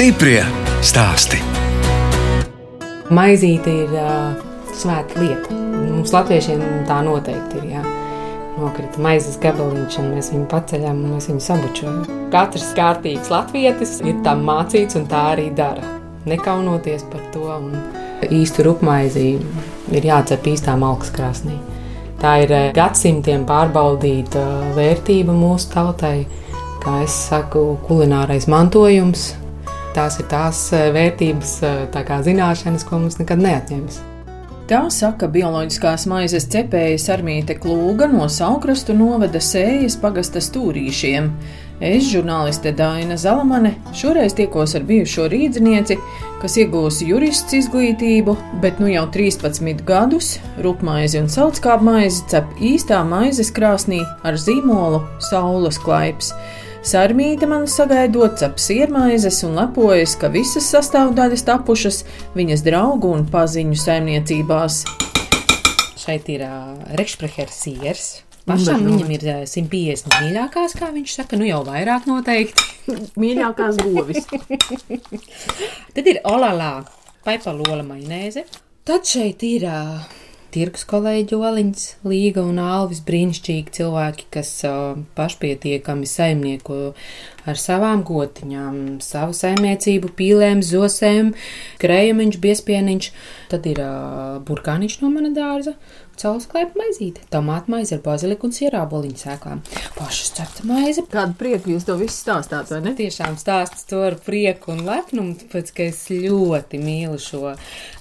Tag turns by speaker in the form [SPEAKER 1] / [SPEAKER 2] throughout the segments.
[SPEAKER 1] Stiprie stāsti.
[SPEAKER 2] Maizīte ir uh, svēta lieta. Mums, latviešiem, tā noteikti ir. Jā. Nokrita maizes gabaliņš, un mēs viņu paceļam, un mēs viņu sabučojam. Katrs kārtīgs latvietis ir tam mācīts, un tā arī dara. Nekaunoties par to, un īstu rupmaizi ir jācep īstā malkas krāsnī. Tā ir gadsimtiem pārbaudīta vērtība mūsu tautai kā es saku, kulinārais mantojums. Tās ir tās eh, vērtības, eh, tā kā zināšanas, ko mums nekad neatņems.
[SPEAKER 3] Tā saka bioloģiskās maizes cepējas Armīte Klūga no Saukrastu novada sējas pagasta stūrīšiem. Es, žurnāliste Dāna Zalamane, šoreiz tiekos ar bijušo rīznieci, kas iegūsi jurists izglītību, bet nu jau 13 gadus rupmaizi un sauckāpmaizi cep īstā maizes krāsnī ar zīmolu Saules klaips. Sarmīte man sagaidot cep siermaizes un lepojas, ka visas sastāvdaļas tapušas viņas draugu un paziņu saimniecībās.
[SPEAKER 2] Šeit ir uh, rekšprehers siers. Pašam viņam ir 150 mīļākās, kā viņš saka, nu jau vairāk noteikti.
[SPEAKER 3] mīļākās govis.
[SPEAKER 2] Tad ir olālā, paipalola majonēze. Tad šeit ir uh, tirgus kolēģi Oliņš, Līga un Alvis brīnišķīgi cilvēki, kas uh, pašpietiekami saimnieko ar savām gotiņām, savu saimniecību, pīlēm, zosēm, krējamiņš, biespieniņš. Tad ir uh, burkāniņš no mana dārza, caurskaipa maizīte, tomātu maize ar baziliku un sierāboliņu sēklām. Pašas cepta maize.
[SPEAKER 3] Kādu prieku jūs to visu stāstāt, vai ne?
[SPEAKER 2] Tiešām stāsts to ar prieku un lepnumu, tāpēc, ka es ļoti mīlu šo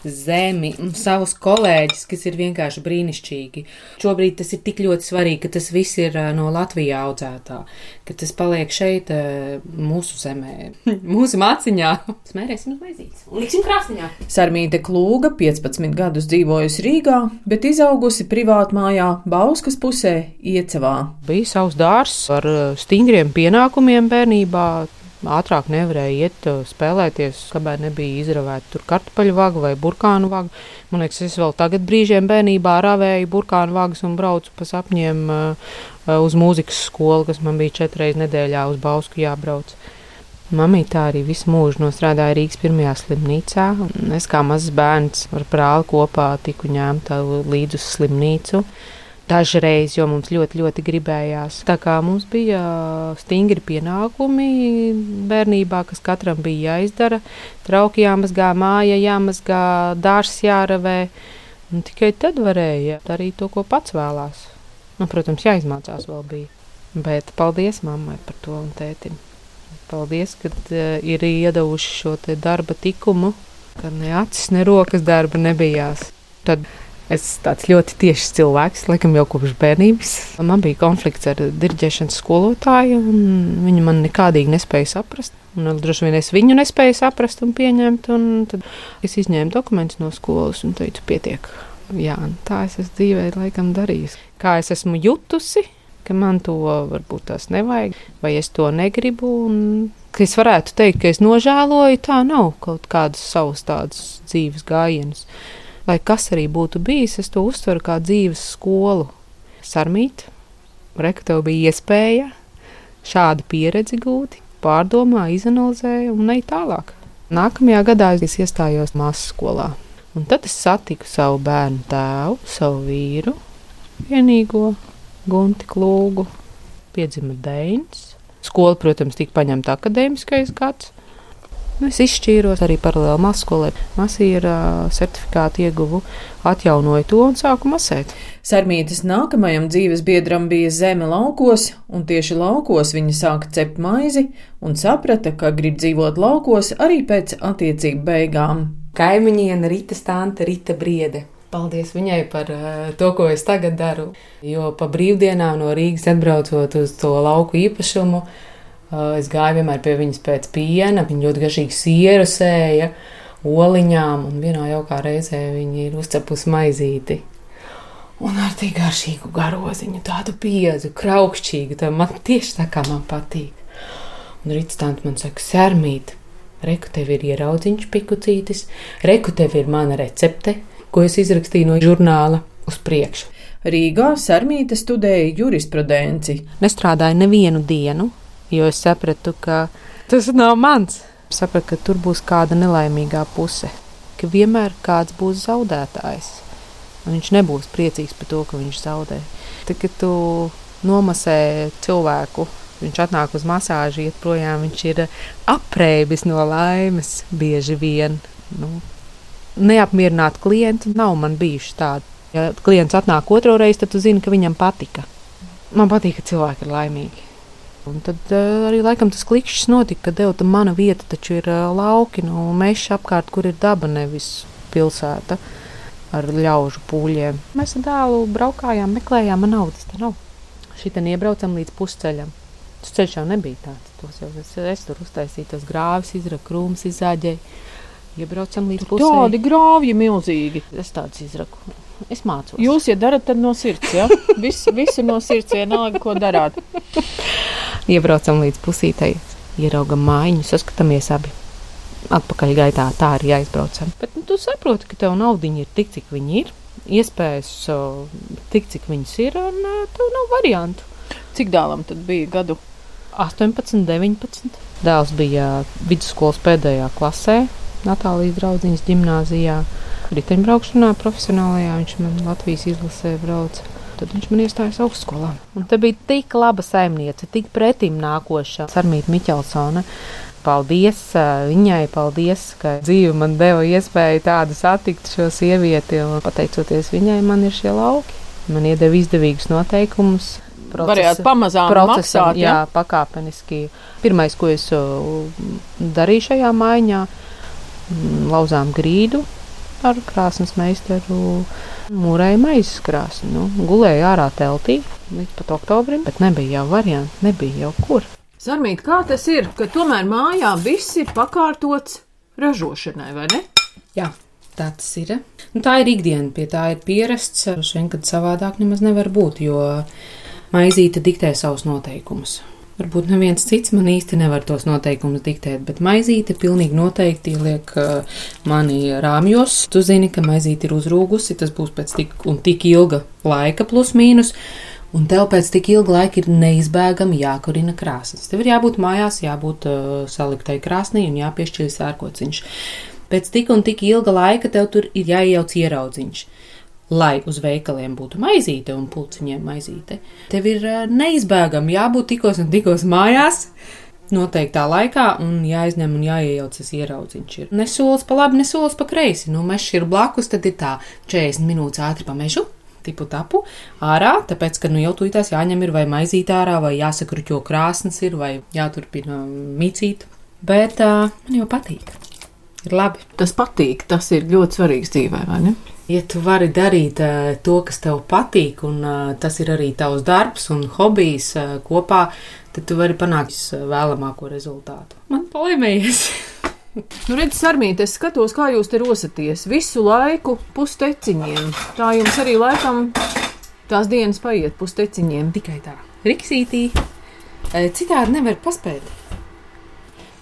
[SPEAKER 2] zemi un savus kolēģis, kas ir vienkārši brīnišķīgi. Šobrīd tas ir tik ļoti svarīgi, ka tas viss ir no Latvijā audzētā, ka tas paliek šeit mūsu zemē, mūsu māciņā. Smērēsim uz maizītes un liksim krāsniņā.
[SPEAKER 3] Sarmīte Klūga 15 gadus dzīvojusi Rīgā, bet izaugusi augusi privātmājā Bauskas pusē Iecavā.
[SPEAKER 2] Bija savs dārzs ar eh, stingriem pienākumiem bērnībā. Ātrāk nevarēja iet eh, spēlēties, kamēr nebija izravēta tur kartupeļu vaga vai burkānu vaga. Man liekas, es vēl tagad brīžiem bērnībā ravēju burkānu vagas un braucu pa sapņiem uh, uz mūzikas skolu, kas man bija četreiz nedēļā uz Bausku jābrauc. Mamītā arī visu mūžu nostrādāja Rīgas pirmajā slimnīcā. Es kā mazs bērns ar brāli kopā tiku ņemta līdz uz slimnīcu. Dažreiz, jo mums ļoti, ļoti gribējās. Tā kā mums bija stingri pienākumi bērnībā, kas katram bija jāizdara. Trauki jāmazgā, māja jāmazgā, dārs jāravē. Un tikai tad varēja darīt to, ko pats vēlās. Nu, protams, jāizmācās vēl bija. Bet paldies mammai par to un tētim. Paldies, ka uh, ir iedavuši šo darba tikumu, ka ne acis, ne rokas darba nebijās. Tad es tāds ļoti tiešs cilvēks, laikam jau kopš bērnības. Man bija konflikts ar diriģēšanas skolotāju, un viņa man nekādīgi nespēja saprast. Un droši vien es viņu nespēju saprast un pieņemt. Un tad es izņēmu dokumentus no skolas un teicu, pietiek. Jā, tā es esmu dzīvē laikam darījusi. Kā es esmu jutusi, ka man to varbūt tās nevajag, vai es to negribu. Un, ka es varētu teikt, ka es nožēloju, tā nav kaut kādas savas tādas dzīves gājienas. Lai kas arī būtu bijis, es to uztveru kā dzīves skolu. Sarmīt, reka tev bija iespēja šādu pieredzi gūt, pārdomā, izanalizēja un ej tālāk. Nākamajā gadā es iestājos māsas skolā. Un tad es satiku savu bērnu tēvu, savu vīru, vienīgo, Gunti Klūgu, piedzima Deinis. Skola, protams, tika paņemta akadēmiskais gads. Nu, es izšķīros arī paralēli maskolē. Masīra certifikātu ieguvu, atjaunoju to un sāku masēt.
[SPEAKER 3] Sarmītas nākamajam dzīves biedram bija zeme laukos, un tieši laukos viņa sāka cept maizi un saprata, ka grib dzīvot laukos arī pēc attiecību beigām.
[SPEAKER 2] Kaimiņiene Rita Stante, Rita Briede Paldies viņai par uh, to, ko es tagad daru. Jo pa brīvdienām no Rīgas atbraucot uz to lauku īpašumu, uh, es gāju vienmēr pie viņas pēc piena. Viņa ļoti garšīgi sieru sēja, oliņām, un vienā jaukā reizē viņa ir uzcepusi maizīti. Un ar tik garšīgu garoziņu, tādu piezu, kraukšķīgu, tā man tieši tā kā man patīk. Un Rītstāns man saka, sērmīt, reku tev ir ieraudziņš pikucītis, reku tev ir mana recepte, ko es izrakstīju no žurnāla uz priekšu.
[SPEAKER 3] Rīgā Sarmīte studēja jurisprudenci.
[SPEAKER 2] Nestrādāju nevienu dienu, jo es sapratu, ka tas nav mans. Sapratu, ka tur būs kāda nelaimīgā puse, ka vienmēr kāds būs zaudētājs. Un viņš nebūs priecīgs par to, ka viņš zaudē. Tad, kad tu nomasē cilvēku, viņš atnāk uz masāžu, iet projām, viņš ir aprēbis no laimes bieži vien. Nu, neapmierināti klienti nav man bijuši tādi. Ja klients atnāk otro reizi, tad tu zini, ka viņam patika. Man patīk, ka cilvēki ir laimīgi. Un tad uh, arī laikam tas klikšķis notika, ka deva tam mana vieta, taču ir uh, lauki, nu, mežs apkārt, kur ir daba, nevis pilsēta ar ļaužu pūļiem. Mēs ar dēlu braukājām, meklējām, man naudas te nav. Šitien iebraucam līdz pusceļam. Tas ceļš jau nebija tāds. Jau es, es tur uztaisīju, tos grāvis, izraku krūmus, izāģēju. Iebraucam līdz pusē.
[SPEAKER 3] Tādi grāvji milzīgi.
[SPEAKER 2] Es tādus izraku. Es mācos.
[SPEAKER 3] Jūs, ja darat, tad no sirds, ja? Visu, visu no sirds, vienalga, ko darāt.
[SPEAKER 2] Iebraucam līdz pusītei, ieraugam mājiņu, saskatāmies abi. Atpakaļ gaitā tā arī aizbraucam. Bet nu, tu saproti, ka tev naudiņi ir tik, cik viņi ir. Iespējas tik, cik viņas ir, un tev nav variantu.
[SPEAKER 3] Cik dēlam tad bija gadu?
[SPEAKER 2] 18, 19. Dēls bija vidusskolas pēdējā klasē, Natālijas draugiņas gimnājā. Riteņbraukšanā profesionālajā viņš man Latvijas izlasē brauca. Tad viņš man iestājās augstskolā. Un te bija tik laba saimniece, tik pretim nākoša Sarmīta Miķelsone. Paldies viņai, paldies, ka dzīve man deva iespēju tādu satikt šo sievieti. Un, pateicoties viņai, man ir šie lauki. Man iedeva izdevīgus noteikumus.
[SPEAKER 3] Varējāt pamazām
[SPEAKER 2] procesam,
[SPEAKER 3] maksāt,
[SPEAKER 2] jā,
[SPEAKER 3] ja?
[SPEAKER 2] pakāpeniski. Pirmais, ko es darīju šajā maiņā, mm, lauzām grīdu ar krāsnes meistaru. Mūrēja maizes krāsni, nu, gulēja ārā teltī līdz pat oktobrim, bet nebija jau variantu, nebija jau kur.
[SPEAKER 3] Sarmīt, kā tas ir, ka tomēr mājā viss ir pakārtots ražošanai, vai ne?
[SPEAKER 2] Jā. Tā tas ir. Nu, tā ir ikdiena, pie tā ir pierasts. Šeit, kad savādāk nemaz nevar būt, jo maizīte diktē savus noteikumus. Varbūt neviens cits man īsti nevar tos noteikumus diktēt, bet maizīte pilnīgi noteikti ieliek uh, mani rāmjos. Tu zini, ka maizīte ir uzrūgusi, tas būs pēc tik un tik ilga laika, plus mīnus. Un tev pēc tik ilga laika ir neizbēgami jākurina krāsas. Tev ir jābūt mājās, jābūt uh, saliktai krāsnī un jāpiešķir sērkociņš. Pēc tik un tik ilga laika tev tur ir jāiejauc ieraudziņš lai uz veikaliem būtu maizīte un pulciņiem maizīte. Tev ir ā, neizbēgami jābūt tikos un tikos mājās. Noteiktā laikā, un jāizņem un jāiejauc tas ieraudziņš. Ir nesolis pa labi, nesolis pa kreisi. Nu, mežs ir blakus, tad ir tā 40 minūtes ātri pa mežu, tipu tapu ārā, tāpēc, ka nu jau tūlītās jāņem ir vai maizīt ārā, vai jāsakruķo krāsnes ir, vai jāturpina micīt. Bet uh, man jau patīk. Ir labi.
[SPEAKER 3] Tas patīk, tas ir ļoti svarīgs dzīvē, vai ne?
[SPEAKER 2] Ja tu vari darīt uh, to, kas tev patīk, un uh, tas ir arī tavs darbs un hobijs uh, kopā, tad tu vari panākt vēlamāko rezultātu. Man palaimējies!
[SPEAKER 3] Nu, redziet, Sarmīt, es skatos, kā jūs te rosaties visu laiku pusteciņiem. Tā jums arī laikam tās dienas paiet pusteciņiem.
[SPEAKER 2] Tikai tā. Riksītī. Eh, Citādi nevar paspēt.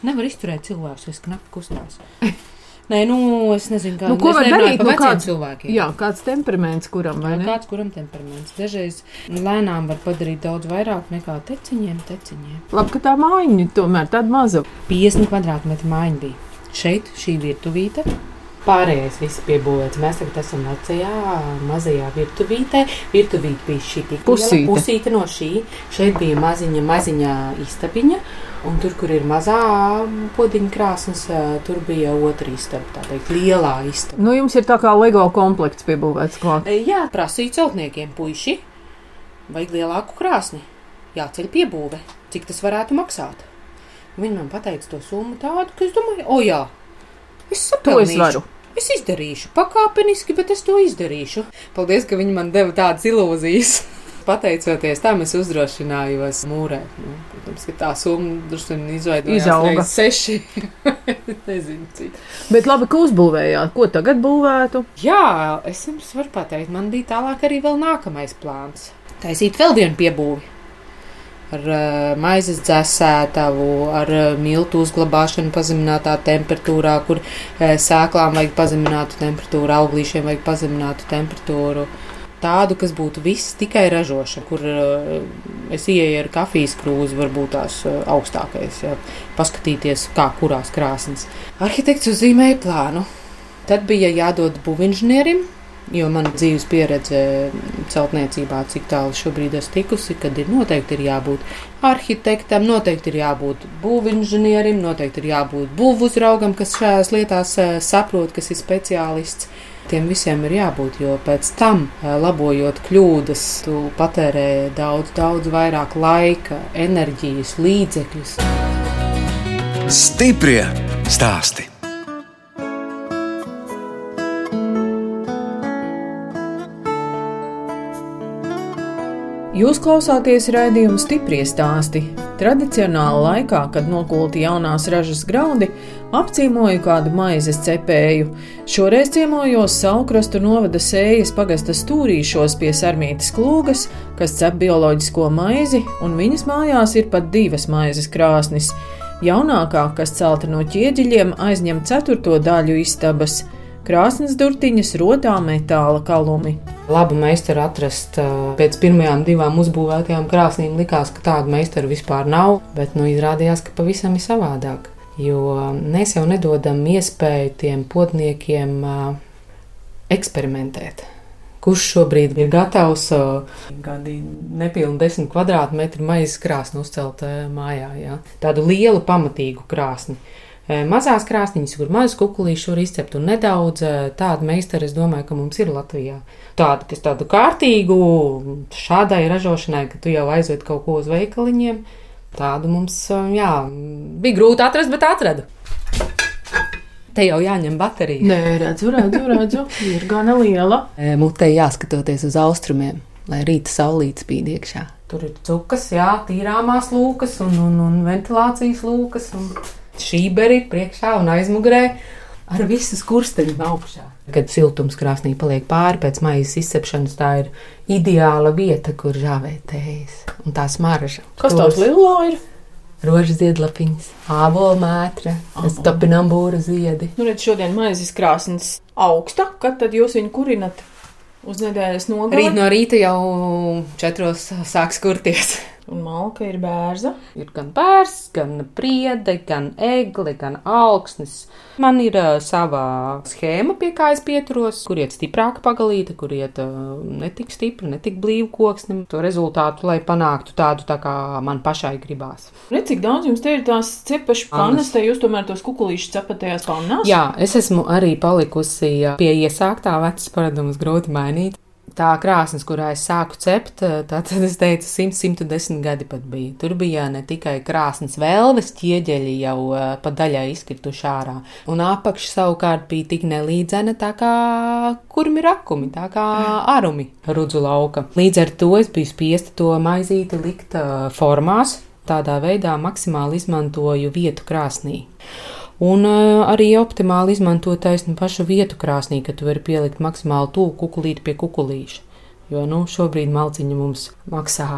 [SPEAKER 2] Nevar izturēt cilvēkus, kas knapi kustās. Nē, nu, es nezinu, kā
[SPEAKER 3] Nu, ko var darīt? Nu, kāds-
[SPEAKER 2] cilvēkiem.
[SPEAKER 3] Jā, kāds temperaments kuram, vai
[SPEAKER 2] Vai
[SPEAKER 3] ne?
[SPEAKER 2] kāds, kuram temperaments? Dažreiz lēnām var padarīt daudz vairāk nekā teciņiem, teciņiem.
[SPEAKER 3] Labi, ka tā mājiņa tomēr tāda maza.
[SPEAKER 2] 50 kvadrātmetru mājiņa bija. Šeit šī virtuvīte. Pārējais viss piebūvēts. Mēs tagad esam vecajā, mazajā virtuvītē. Virtuvīte bija šī
[SPEAKER 3] Pusīte.
[SPEAKER 2] liela, pusīte no šī. Šeit bija maziņa, maziņa istabiņa. Un tur, kur ir mazā podiņa krāsnes, tur bija otra istaba, tā teikt, lielā istaba.
[SPEAKER 3] Nu, jums ir tā kā LEGO komplekts piebūvēts klāt.
[SPEAKER 2] Jā, prasīja celtniekiem, puiši, vajag lielāku krāsni, jāceļ piebūve, cik tas varētu maksāt. Viņi man pateica to summu tādu, ka es domāju, o jā, es
[SPEAKER 3] To
[SPEAKER 2] saprotu.
[SPEAKER 3] es varu.
[SPEAKER 2] Es izdarīšu, pakāpeniski, bet es to izdarīšu. Paldies, ka viņi man deva tādas ilūzijas. Pateicoties tam, es uzdrošinājos mūrēt. Nu, protams, ka tā summa droši vien izveidojās
[SPEAKER 3] Izauga.
[SPEAKER 2] seši. Nezinu, cik.
[SPEAKER 3] Bet labi, ka uzbūvējāt. Ko tagad būvētu?
[SPEAKER 2] Jā, es jums varu pateikt, man bija tālāk arī vēl nākamais plāns. Taisīt vēl vienu piebūvi. Ar uh, maizes dzēsētavu, ar uh, miltu uzglabāšanu pazeminātā temperatūrā, kur uh, sēklām vajag pazeminātu temperatūru, auglīšiem vajag pazeminātu temperatūru. tādu, kas būtu viss tikai ražoša, kur es ieeju ar kafijas krūzi, varbūt tās augstākais, jā, paskatīties, kā kurās krāsnes. Arhitekts uzzīmēja plānu. Tad bija jādod būvinženierim, Jo mana dzīves pieredze celtniecībā, cik tālu šobrīd esmu tikusi, kad ir noteikti ir jābūt arhitektam, noteikti ir jābūt būvinženierim, noteikti ir jābūt būvuzraugam, kas šajās lietās eh, saprot, kas ir speciālists. Tiem visiem ir jābūt, jo pēc tam, eh, labojot kļūdas, tu patērē daudz, daudz vairāk laika, enerģijas, līdzekļus.
[SPEAKER 1] Stiprie stāstī!
[SPEAKER 3] Jūs klausāties raidījuma stipri stāstī. Tradicionāli laikā, kad nokulti jaunās ražas graudi, apciemoju kādu maizes cepēju. Šoreiz ciemojos Saukrastu novada sējas pagasta stūrīšos pie sarmītas klūgas, kas cep bioloģisko maizi, un viņas mājās ir pat divas maizes krāsnis. Jaunākā, kas celta no ķieģeļiem, aizņem ceturto daļu istabas krāsnes durtiņas, rotā metāla kalumi.
[SPEAKER 2] Labu meistaru atrast pēc pirmajām divām uzbūvētajām krāsnīm likās, ka tādu meistaru vispār nav, bet nu, izrādījās, ka pavisam ir savādāk. Jo mēs jau nedodam iespēju tiem potniekiem eksperimentēt. Kurš šobrīd ir gatavs gadi nepilni desmit kvadrātmetru maizes krāsni uzcelt mājā? Ja? Tādu lielu, pamatīgu krāsni. Mazās krāsniņas, kur mazas kukurūzas var izcept, un nedaudz tādu meistaru, es domāju, ka mums ir Latvijā. Tādu, kas tādu kārtīgu, šādai ražošanai, ka tu jau aizved kaut ko uz veikaliņiem, tādu mums, jā, bija grūti atrast, bet atradu. Te jau jāņem baterija.
[SPEAKER 3] Nē, redzu, redzu, redzu. ir gana liela.
[SPEAKER 2] Mutē jāskatoties uz austrumiem, lai rīta saulīte spīd iekšā. Tur ir cukas, jā, tīrāmās lūkas un, un, un ventilācijas lūkas. Un šīberi priekšā un aizmugurē ar visu skursteņu augšā. Kad siltums krāsnī paliek pāri pēc maijas izcepšanas, tā ir ideāla vieta, kur žāvētējas un tā smarža.
[SPEAKER 3] Kas tāds lielā ir?
[SPEAKER 2] Rožas ziedlapiņas, ābola mētra, stopinambūra ziedi.
[SPEAKER 3] Nu, redz, šodien maizes krāsnes augsta, kad tad jūs viņu kurinat? Uz nedēļas nogali?
[SPEAKER 2] Rīt no rīta jau četros sāks kurties.
[SPEAKER 3] Un malka ir bērza.
[SPEAKER 2] Ir gan bērns, gan priede, gan egli, gan augsnes. Man ir uh, sava schēma, pie kā es pieturos, kur iet stiprāka pagalīte, kur iet uh, netik stipra, netik blīva koksne. To rezultātu, lai panāktu tādu, tā kā man pašai gribās.
[SPEAKER 3] Ne, cik daudz jums te ir tās cepašu pannas, te jūs tomēr tos kukulīšus cepat tajās pannās?
[SPEAKER 2] Jā, es esmu arī palikusi pie iesāktā vecas paradumus grūti mainīt tā krāsnes, kurā es sāku cept, tad es teicu, 100, 110 gadi pat bija. Tur bija ne tikai krāsnes vēlves, ķieģeļi jau pa daļai izkrituši ārā, un apakš savukārt bija tik nelīdzena, tā kā kurmi rakumi, tā kā arumi rudzu lauka. Līdz ar to es biju spiesta to maizīti likt formās, tādā veidā maksimāli izmantoju vietu krāsnī. Un uh, arī optimāli izmantot taisnu pašu vietu krāsnī, ka tu vari pielikt maksimāli tuvu kukulīti pie kukulīša. Jo nu, šobrīd malciņa mums maksā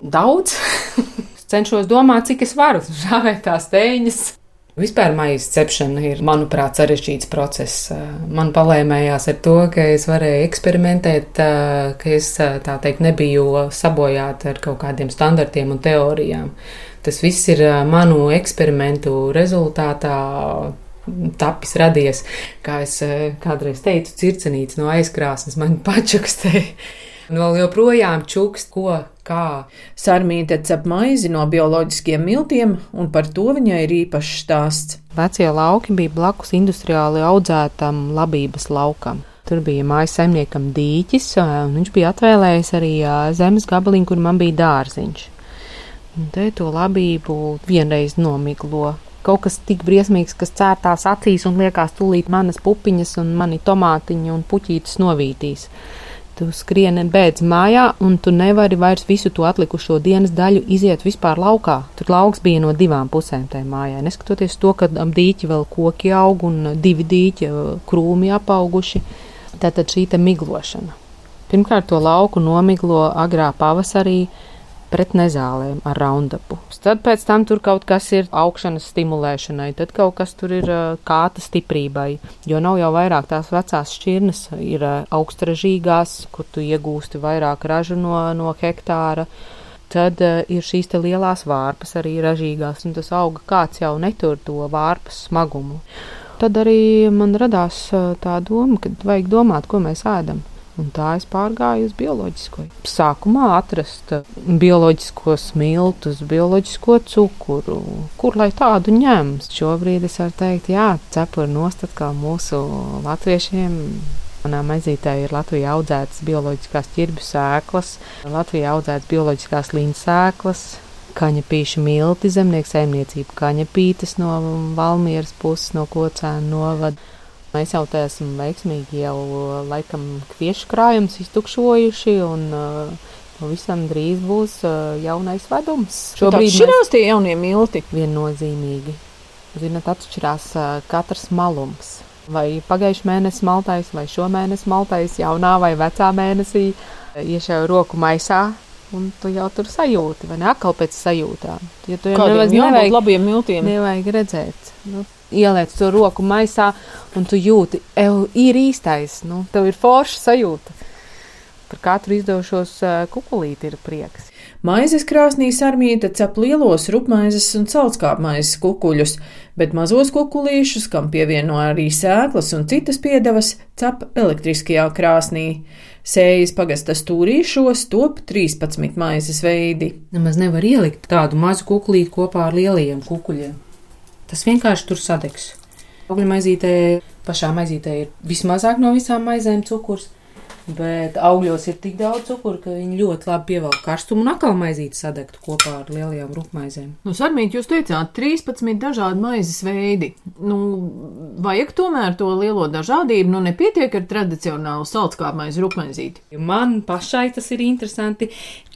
[SPEAKER 2] daudz. cenšos domāt, cik es varu žāvēt tās tēņas. Vispār maijas cepšana ir, manuprāt, sarežģīts process. Man palēmējās ar to, ka es varēju eksperimentēt, ka es tā teikt nebiju sabojāta ar kaut kādiem standartiem un teorijām. Tas viss ir manu eksperimentu rezultātā tapis, radies. Kā es kādreiz teicu, circenīts no aizkrāsnes man pačukstēja. Vēl joprojām čukst, ko, kā.
[SPEAKER 3] Sarmīte cep maizi no bioloģiskiem miltiem, un par to viņai ir īpašs stāsts.
[SPEAKER 2] Vecie lauki bija blakus industriāli audzētam labības laukam. Tur bija mājas saimniekam dīķis, un viņš bija atvēlējis arī zemes gabaliņu, kur man bija dārziņš. Un te to labību vienreiz nomiglo. Kaut kas tik briesmīgs, kas cērtās acīs un liekas, tūlīt manas pupiņas un mani tomātiņi un puķītes novītīs. Tu skrieni bēdz mājā, un tu nevari vairs visu to atlikušo dienas daļu iziet vispār laukā. Tur lauks bija no divām pusēm tajā mājā. Neskatoties to, ka ap dīķi vēl koki aug un divi dīķi krūmi apauguši, tātad šī miglošana. Pirmkārt, to lauku nomiglo agrā pavasarī pret nezālēm ar raundapu. Tad pēc tam tur kaut kas ir augšanas stimulēšanai, tad kaut kas tur ir kāta stiprībai, jo nav jau vairāk tās vecās šķirnes, ir augstražīgās, kur tu iegūsti vairāk ražu no, no hektāra. Tad uh, ir šīs lielās vārpas, arī ražīgās, un tas auga kāds jau netur to vārpas smagumu. Tad arī man radās tā doma, ka vajag domāt, ko mēs ēdam. Un tā es pārgāju uz bioloģisko. Sākumā atrast bioloģisko smiltus, bioloģisko cukuru, kur lai tādu ņem. Šobrīd es varu teikt, jā, cepuri nostat kā mūsu latviešiem. Manā maizītē ir Latvijā audzētas bioloģiskās ķirbju sēklas, Latvijā audzētas bioloģiskās līnijas sēklas, kaņepīšu milti, zemnieku saimniecību kaņepītes no Valmieras puses, no Kocēna novada. Mēs jau te esam veiksmīgi jau laikam kviešu krājums iztukšojuši un uh, pavisam drīz būs uh, jaunais vedums.
[SPEAKER 3] Šobrīd šķirās mēs... tie jaunie milti.
[SPEAKER 2] Viennozīmīgi. Zinat, atšķirās uh, katrs malums. Vai pagājušā mēneša maltais, vai šo mēneša maltais, jaunā vai vecā mēnesī, iešauju roku maisā, un tu jau tur sajūti, vai ne? Atkal pēc sajūtām.
[SPEAKER 3] Ja tu jau nevajag labiem miltiem.
[SPEAKER 2] Nevajag redzēt. Nu, ieliec to roku maisā, un tu jūti, ev ir īstais, nu, tev ir forša sajūta. Par katru izdevušos kukulīti ir prieks.
[SPEAKER 3] Maizes krāsnī sarmīta cep lielos rupmaizes un caurskāpmaizes kukuļus, bet mazos kukulīšus, kam pievieno arī sēklas un citas piedevas, cep elektriskajā krāsnī. Sējas pagasta stūrīšos top 13 maizes veidi.
[SPEAKER 2] Nemaz nevar ielikt tādu mazu kukulīti kopā ar lielajiem kukuļiem. Tas vienkārši tur sadegs. Augļu maizītē, pašā maizītē ir vismazāk no visām maizēm cukurs. Bet augļos ir tik daudz cukuru, ka viņi ļoti labi pievelk karstumu un atkal maizīti sadegtu kopā ar lielajām rupmaizēm.
[SPEAKER 3] Nu, Sarmīt, jūs teicāt, 13 dažādi maizes veidi. Nu, vajag tomēr to lielo dažādību, nu nepietiek ar tradicionālu salckāpmaizi rupmaizīti.
[SPEAKER 2] Man pašai tas ir interesanti.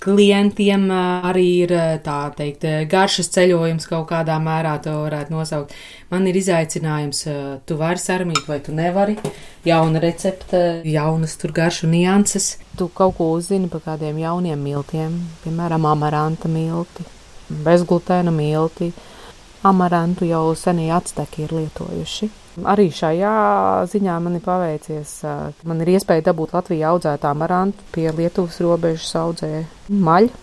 [SPEAKER 2] Klientiem arī ir tā teikt garšas ceļojums kaut kādā mērā to varētu nosaukt. Man ir izaicinājums, tu vari sarmīt vai tu nevari. Jauna recepte, jaunas tur garšu nianses. Tu kaut ko uzzini par kādiem jauniem miltiem, piemēram, amaranta milti, bezglutēna milti. Amarantu jau senie atsteki ir lietojuši. Arī šajā ziņā man ir paveicies. Man ir iespēja dabūt Latvijā audzētu amarantu pie Lietuvas robežas audzē maļu.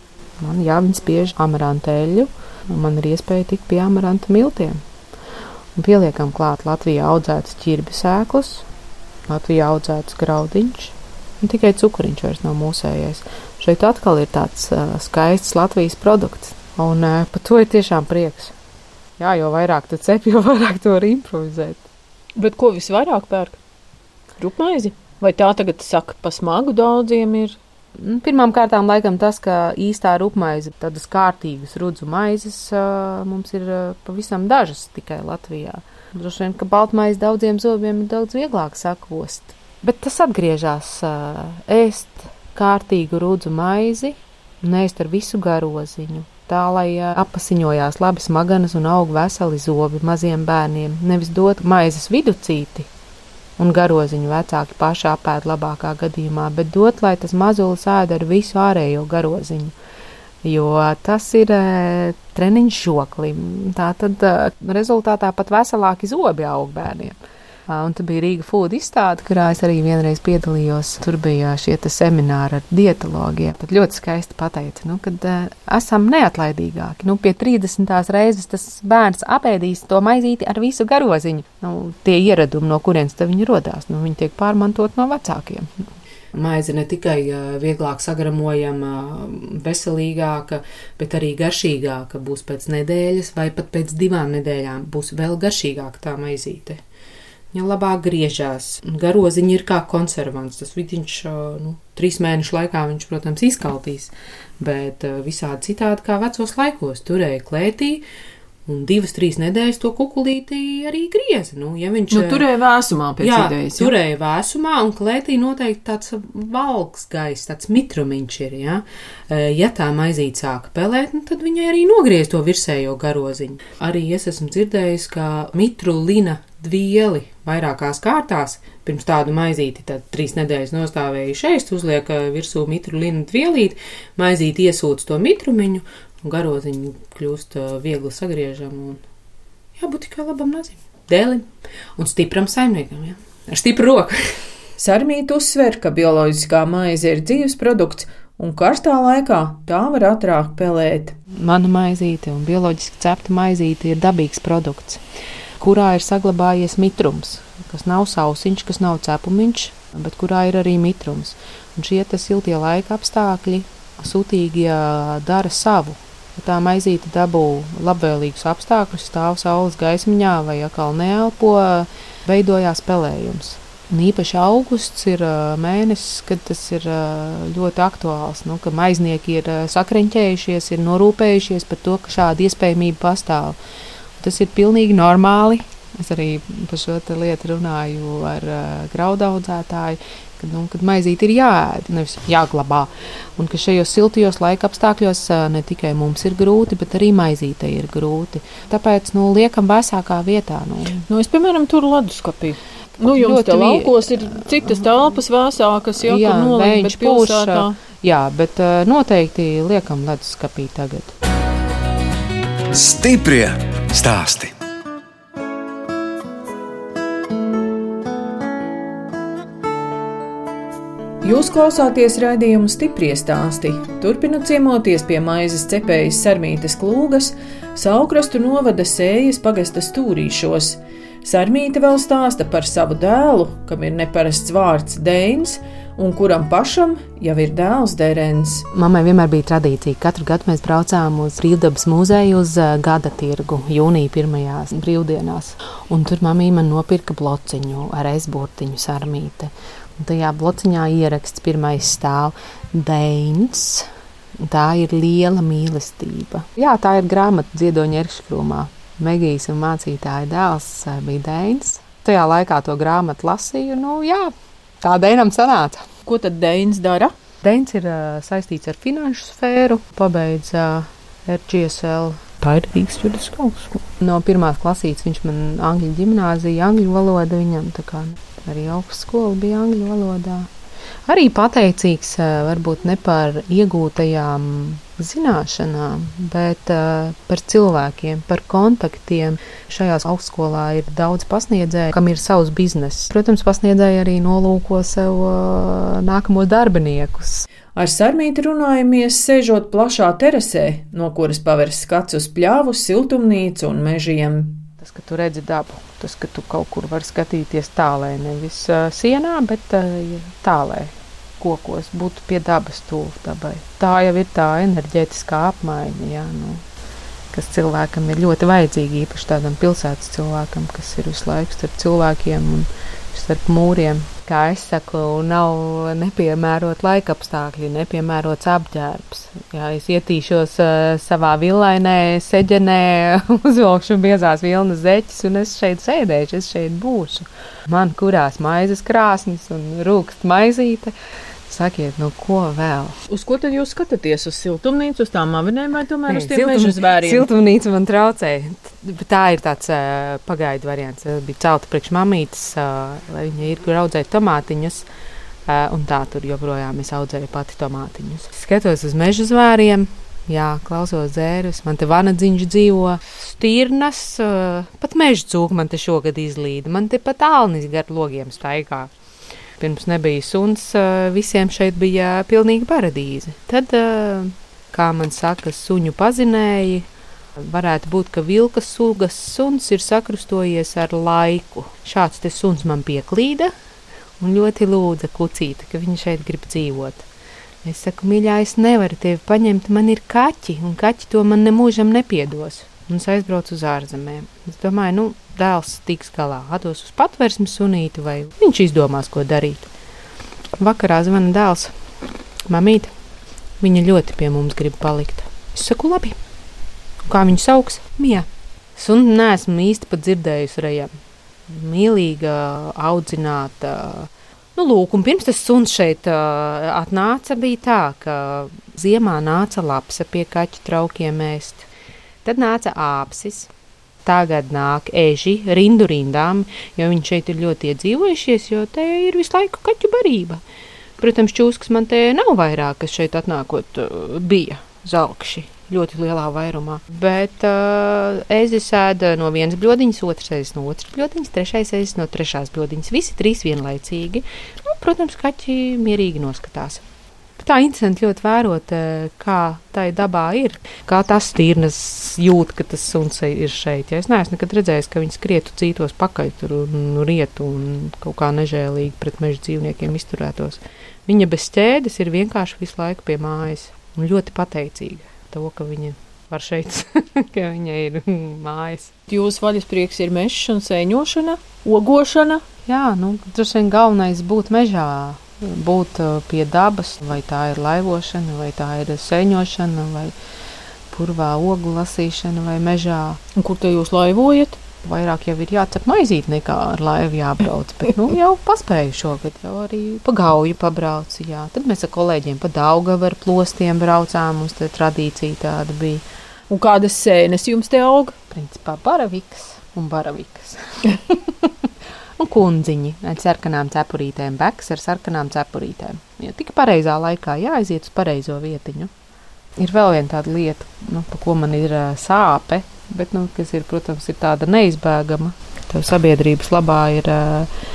[SPEAKER 2] Man jā, viņi spiež amarantēļu, un man ir iespēja tikt pie amaranta miltiem un pieliekam klāt Latvijā audzētas ķirbju sēklas, Latvijā audzētas graudiņš, un tikai cukuriņš vairs nav mūsējais. Šeit atkal ir tāds uh, skaists Latvijas produkts, un uh, par to ir tiešām prieks. Jā, jo vairāk tu cep, jo vairāk tu vari improvizēt.
[SPEAKER 3] Bet ko visvairāk pērk? Rupmaizi? Vai tā tagad saka, pa smagu daudziem ir?
[SPEAKER 2] Nu, Pirmām kārtām, laikam, tas, ka īstā rupmaize, tādas kārtīgas rudzu maizes, mums ir pavisam dažas tikai Latvijā. Droši vien, ka baltmaize daudziem zobiem ir daudz vieglāk sakost. Bet tas atgriežas ēst kārtīgu rudzu maizi un ēst ar visu garoziņu. Tā lai apasiņojās labi smaganas un aug veseli zobi maziem bērniem, nevis dot maizes viducīti, un garoziņu vecāki paši apēd labākā gadījumā, bet dot, lai tas mazulis ēd ar visu ārējo garoziņu. Jo tas ir e, treniņš žoklim. Tā tad e, rezultātā pat veselāki zobi aug bērniem. Un tur bija Rīga Food izstāde, kurā es arī vienreiz piedalījos. Tur bija šie semināri ar dietologiem. Tad ļoti skaisti pateica, nu, ka uh, esam neatlaidīgāki. Nu, pie 30. reizes tas bērns apēdīs to maizīti ar visu garoziņu. Nu, tie ieradumi, no kurienes viņi rodās, nu, viņi tiek pārmantot no vecākiem. Maize ne tikai vieglāk sagramojama, veselīgāka, bet arī garšīgāka būs pēc nedēļas vai pat pēc divām nedēļām. Būs vēl garšīgāka tā maizīte. Viņa labāk griežās. Garoziņš ir kā konservants. Tas vidiņš, nu, trīs mēnešu laikā viņš, protams, izkaltīs, bet visādi citādi kā vecos laikos turēja klētī. Un divas, trīs nedēļas to kukurūzu arī grieza. Nu, ja viņš
[SPEAKER 3] nu, turēja vēsumā, pēc
[SPEAKER 2] jā,
[SPEAKER 3] idejas.
[SPEAKER 2] Jā, turēja vēsumā, un klētī noteikti tāds valks gaiss, tāds mitrumiņš ir. Ja, ja tā maizīte sāka pelēt, nu, tad viņai arī nogriez to virsējo garoziņu. Arī es esmu dzirdējis, ka mitru lina vieli vairākās kārtās. Pirms tādu maizīti tad trīs nedēļas nostāvēja šeit, uzliek uh, virsū mitru linu vielīti, maizīti iesūc to mitrumiņu, un garoziņu kļūst uh, viegli sagriežama. Jābūt tikai labam nazim, dēlim un stipram saimniekam, ja? ar stipru roku.
[SPEAKER 3] Sarmīta uzsver, ka bioloģiskā maize ir dzīves produkts, un karstā laikā tā var ātrāk pelēt.
[SPEAKER 2] Mana maizīte un bioloģiski cepta maizīte ir dabīgs produkts kurā ir saglabājies mitrums, kas nav sausiņš, kas nav cepumiņš, bet kurā ir arī mitrums. Un šie siltie laika apstākļi sūtīgi dara savu. Tā maizīte dabū labvēlīgus apstākļus, stāv saules gaismiņā vai atkal neelpo, veidojās pelējums. Un īpaši augusts ir mēnesis, kad tas ir ļoti aktuāls. Nu, ka maiznieki ir sakriņķējušies, ir norūpējušies par to, ka šāda iespējamība pastāv. Tas ir pilnīgi normāli. Es arī par šo lietu runāju ar uh, graudaudzētāju, kad, nu, kad maizīte ir jāēd, nevis jāglabā. Un ka šajos siltajos laika apstākļos uh, ne tikai mums ir grūti, bet arī maizīte ir grūti. Tāpēc nu, liekam vēsākā vietā. Nu.
[SPEAKER 3] Nu, es, piemēram, tur leduskapī. Nu, jums ļoti laukos ir citas telpas vēsākas, jau
[SPEAKER 2] jā,
[SPEAKER 3] nolikt, bet pilsētā.
[SPEAKER 2] Jā, bet uh, noteikti liekam leduskapī tagad.
[SPEAKER 1] Stiprie stāsti.
[SPEAKER 3] Jūs klausāties raidījumu stipri stāstī. Turpinot ciemoties pie maizes cepējas Sarmītas klūgas, Saukrastu novada sējas pagasta stūrīšos. Sarmīta vēl stāsta par savu dēlu, kam ir neparasts vārds Deins, un kuram pašam jau ir dēls Dērens.
[SPEAKER 2] Mammai vienmēr bija tradīcija. Katru gadu mēs braucām uz Brīvdabas muzeju uz gada tirgu, jūnija pirmajās brīvdienās. Un tur mamma man nopirka blociņu ar aizburtiņu sarmīti. Un tajā blociņā ieraksts pirmais stāv Deins. Tā ir liela mīlestība. Jā, tā ir grāmata Ziedoņa Erškrūmā. Megijas un mācītāja dēls bija Deins. Tajā laikā to grāmatu lasīju. Nu, jā, Tā Dēnam sanāca.
[SPEAKER 3] Ko tad Dēns dara?
[SPEAKER 2] Dēns ir uh, saistīts ar finanšu sfēru, pabeidz uh, RGSL. Tā ir Rīgas juridiskā augstskola. No pirmās klasītes viņš man angļu ģimnāzija, angļu valoda viņam, tā kā arī augstskola bija angļu valodā arī pateicīgs varbūt ne par iegūtajām zināšanām, bet uh, par cilvēkiem, par kontaktiem. Šajās augstskolā ir daudz pasniedzēju, kam ir savs bizness. Protams, pasniedzēji arī nolūko sev uh, nākamos darbiniekus.
[SPEAKER 3] Ar sarmīti runājamies, sēžot plašā terasē, no kuras pavērs skats uz pļāvu, siltumnīcu un mežiem.
[SPEAKER 2] Tas, ka tu redzi dabu, tas, ka tu kaut kur vari skatīties tālē, nevis uh, sienā, bet uh, tālē kokos, būtu pie dabas tuvu dabai. Tā jau ir tā enerģētiskā apmaiņa, jā, nu, kas cilvēkam ir ļoti vajadzīga, īpaši tādam pilsētas cilvēkam, kas ir visu laiku starp cilvēkiem un starp mūriem. Kā es saku, nav nepiemērot laika apstākļi, nepiemērots apģērbs. Ja es ietīšos uh, savā villainē, seģenē, uzvilkšu biezās vilnas zeķes, un es šeit sēdēšu, es šeit būšu. Man kurās maizes krāsnes un rūkst maizīte. Sakiet, nu ko vēl?
[SPEAKER 3] Uz ko tad jūs skatāties? Uz siltumnīcu, uz tām avinēm vai tomēr Nē, uz tiem meža zvēriem?
[SPEAKER 2] Siltumnīca man traucēja. Tā ir tāds uh, pagaidu variants. Tas bija celta priekš mamītes, uh, lai viņa ir kur audzēt tomātiņus. Uh, un tā tur joprojām es audzēju pati tomātiņus. Skatos uz meža zvēriem. Jā, klausos dzērus. Man te vanadziņš dzīvo, stirnas, uh, pat meža cūka man te šogad izlīda. Man te pat alnis gar logiem staigā. Pirms nebija suns, visiem šeit bija pilnīga paradīze. Tad, kā man saka, suņu pazinēji, varētu būt, ka vilka sugas suns ir sakrustojies ar laiku. Šāds te suns man pieklīda un ļoti lūdza kucīti, ka viņa šeit grib dzīvot. Es saku, mīļā, es nevaru tevi paņemt, man ir kaķi, un kaķi to man nemūžam nepiedos. Un es aizbraucu uz ārzemēm. Es domāju, nu, dēls tiks galā, atdos uz patvērsmi sunīti, vai viņš izdomās, ko darīt. Vakarā zvana dēls, mamīte, viņa ļoti pie mums grib palikt. Es saku, labi. Kā viņu sauks? Mija. Sunu neesmu īsti pat dzirdējusi rejam. Mīlīga, audzināta. Nu, lūk, un pirms tas suns šeit uh, atnāca, bija tā, ka ziemā nāca lapsa pie kaķu traukiem ēst. Tad nāca āpsis, tagad nāk eži rindu rindām, jo viņi šeit ir ļoti iedzīvojušies, jo te ir visu laiku kaķu barība. Protams, čūskas man te nav vairāk, kas šeit atnākot bija zelkši ļoti lielā vairumā. Bet uh, ezis ēda no vienas bludiņas, otrs ēdas no otras bludiņas, trešais ēdas no trešās bludiņas. Visi trīs vienlaicīgi. Nu, protams, kaķi mierīgi noskatās. Tā interesanti ļoti vērot, kā tā dabā ir. Kā tas tīrnas jūt, ka tas suns ir šeit. Ja es neesmu nekad redzējis, ka viņi skrietu cītos pakaļ tur un rietu un kaut kā nežēlīgi pret meža dzīvniekiem izturētos. Viņa bez ķēdes ir vienkārši visu laiku pie mājas un ļoti pateicīga to, ka viņa var šeit, ka viņai ir mājas.
[SPEAKER 3] Jūsu vaļasprieks ir mežs un sēņošana, ogošana.
[SPEAKER 2] Jā, nu, droši vien galvenais būt mežā, būt uh, pie dabas, vai tā ir laivošana, vai tā ir sēņošana, vai purvā ogu lasīšana, vai mežā.
[SPEAKER 3] Un kur te jūs laivojat?
[SPEAKER 2] Vairāk jau ir jācep maizīt, nekā ar laivu jābrauc. Bet nu, jau paspēju šogad, jau arī pa gauju pabraucu. Jā. Tad mēs ar kolēģiem pa Daugavu ar plostiem braucām. Mums tā tradīcija tāda bija.
[SPEAKER 3] Un kādas sēnes jums te aug?
[SPEAKER 2] Principā baravikas un baravikas. un kundziņi ar sarkanām cepurītēm, beks ar sarkanām cepurītēm. Ja tik pareizā laikā jāaiziet uz pareizo vietiņu. Ir vēl viena tāda lieta, nu, pa ko man ir uh, sāpe bet, nu, kas ir, protams, ir tāda neizbēgama. Tev sabiedrības labā ir uh,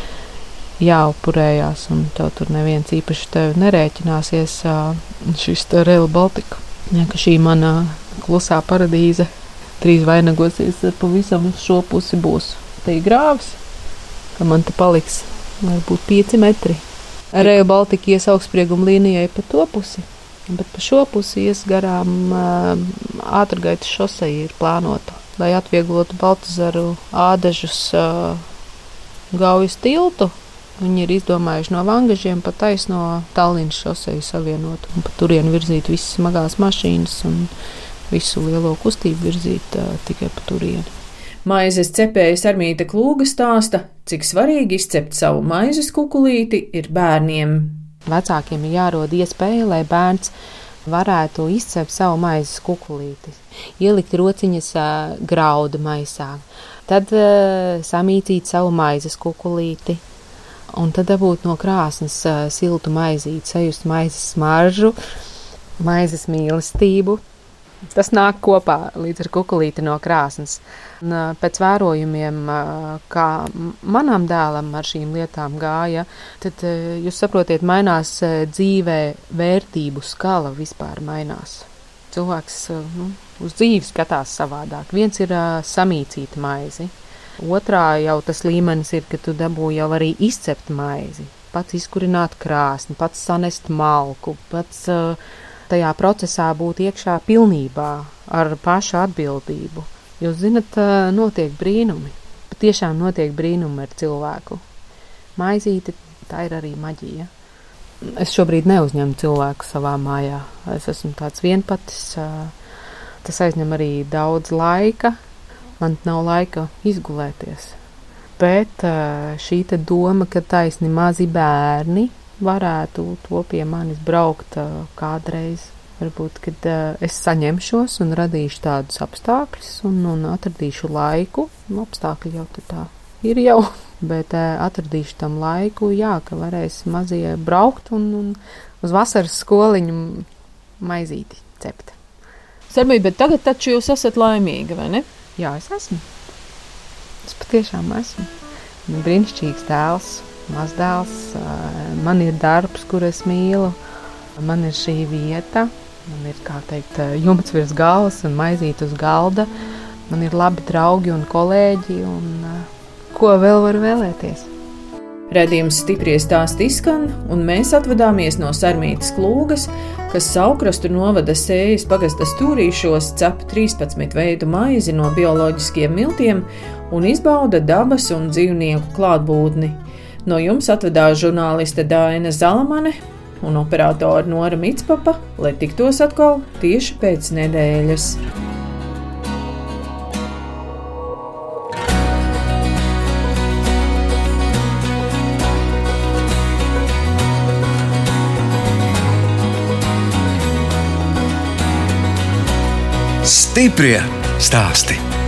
[SPEAKER 2] jāupurējās, un tev tur neviens īpaši tevi nerēķināsies. Uh, šis Real Baltica, ja, šī mana klusā paradīze drīz vainagosies ar pavisam uz šo pusi būs. Ir grāvis, ka man te paliks varbūt 5 metri. Real Baltica ies augstsprieguma līnijai pa to pusi. Bet pa šo pusi ies garām ātrgaitas šoseja ir plānota, lai atvieglotu Baltazaru ādažus Gaujas tiltu. Viņi ir izdomājuši no vangažiem pa taisno Tallinas šoseju savienot un pa turien virzīt visas smagās mašīnas un visu lielo kustību virzīt tikai pa turieni.
[SPEAKER 3] Maizes cepējas Armīta Klūga stāsta, cik svarīgi izcept savu maizes kukulīti ir bērniem.
[SPEAKER 2] Vecākiem ir jārod iespēja, lai bērns varētu izcept savu maizes kukulīti, ielikt rociņas graudu maisā, tad samīcīt savu maizes kukulīti. Un tad dabūt no krāsnes siltu maizīti, sajust maizes smaržu, maizes mīlestību, Tas nāk kopā līdz ar kukurūzu no krāsnes. Pēc vērojumiem, kā manam dēlam ar šīm lietām gāja, tad jūs saprotiet, mainās dzīvē vērtību skala vispār mainās. Cilvēks nu, uz dzīvi skatās savādāk. Viens ir samīcīta maizi, otrā jau tas līmenis ir, ka tu dabū jau arī izcept maizi, pats izkurināt krāsni, pats sanest malku, pats tajā procesā būt iekšā pilnībā ar pašu atbildību. Jūs zinat, notiek brīnumi. Patiešām notiek brīnumi ar cilvēku. Maizīte, tā ir arī maģija. Es šobrīd neuzņemu cilvēku savā mājā. Es esmu tāds vienpatis. Tas aizņem arī daudz laika. Man nav laika izgulēties. Bet šī doma, ka taisni mazi bērni varētu to pie manis braukt kādreiz. Varbūt, kad uh, es saņemšos un radīšu tādus apstākļus un, un atradīšu laiku, nu, apstākļi jau tā ir jau, bet uh, atradīšu tam laiku, jā, ka varēs mazie braukt un, un uz vasaras skoliņu maizīti cept.
[SPEAKER 3] Sarmī, bet tagad taču jūs esat laimīga, vai ne?
[SPEAKER 2] Jā, es esmu. Es patiešām esmu. Brīnišķīgs tēls, mazdēls, man ir darbs, kur es mīlu, man ir šī vieta, man ir, kā teikt, jumts virs galvas un maizīt uz galda, man ir labi draugi un kolēģi, un ko vēl var vēlēties.
[SPEAKER 3] Redījums stipri stāsti izskan, un mēs atvadāmies no Sarmītas klūgas, kas saukrastu novada sējas pagasta stūrīšos, cep 13 veidu maizi no bioloģiskiem miltiem un izbauda dabas un dzīvnieku klātbūtni. No jums atvedās žurnāliste Dāna Zalamane un operātore Nora Mitspapa, lai tiktos atkal tieši pēc nedēļas.
[SPEAKER 1] Stiprie stāstī!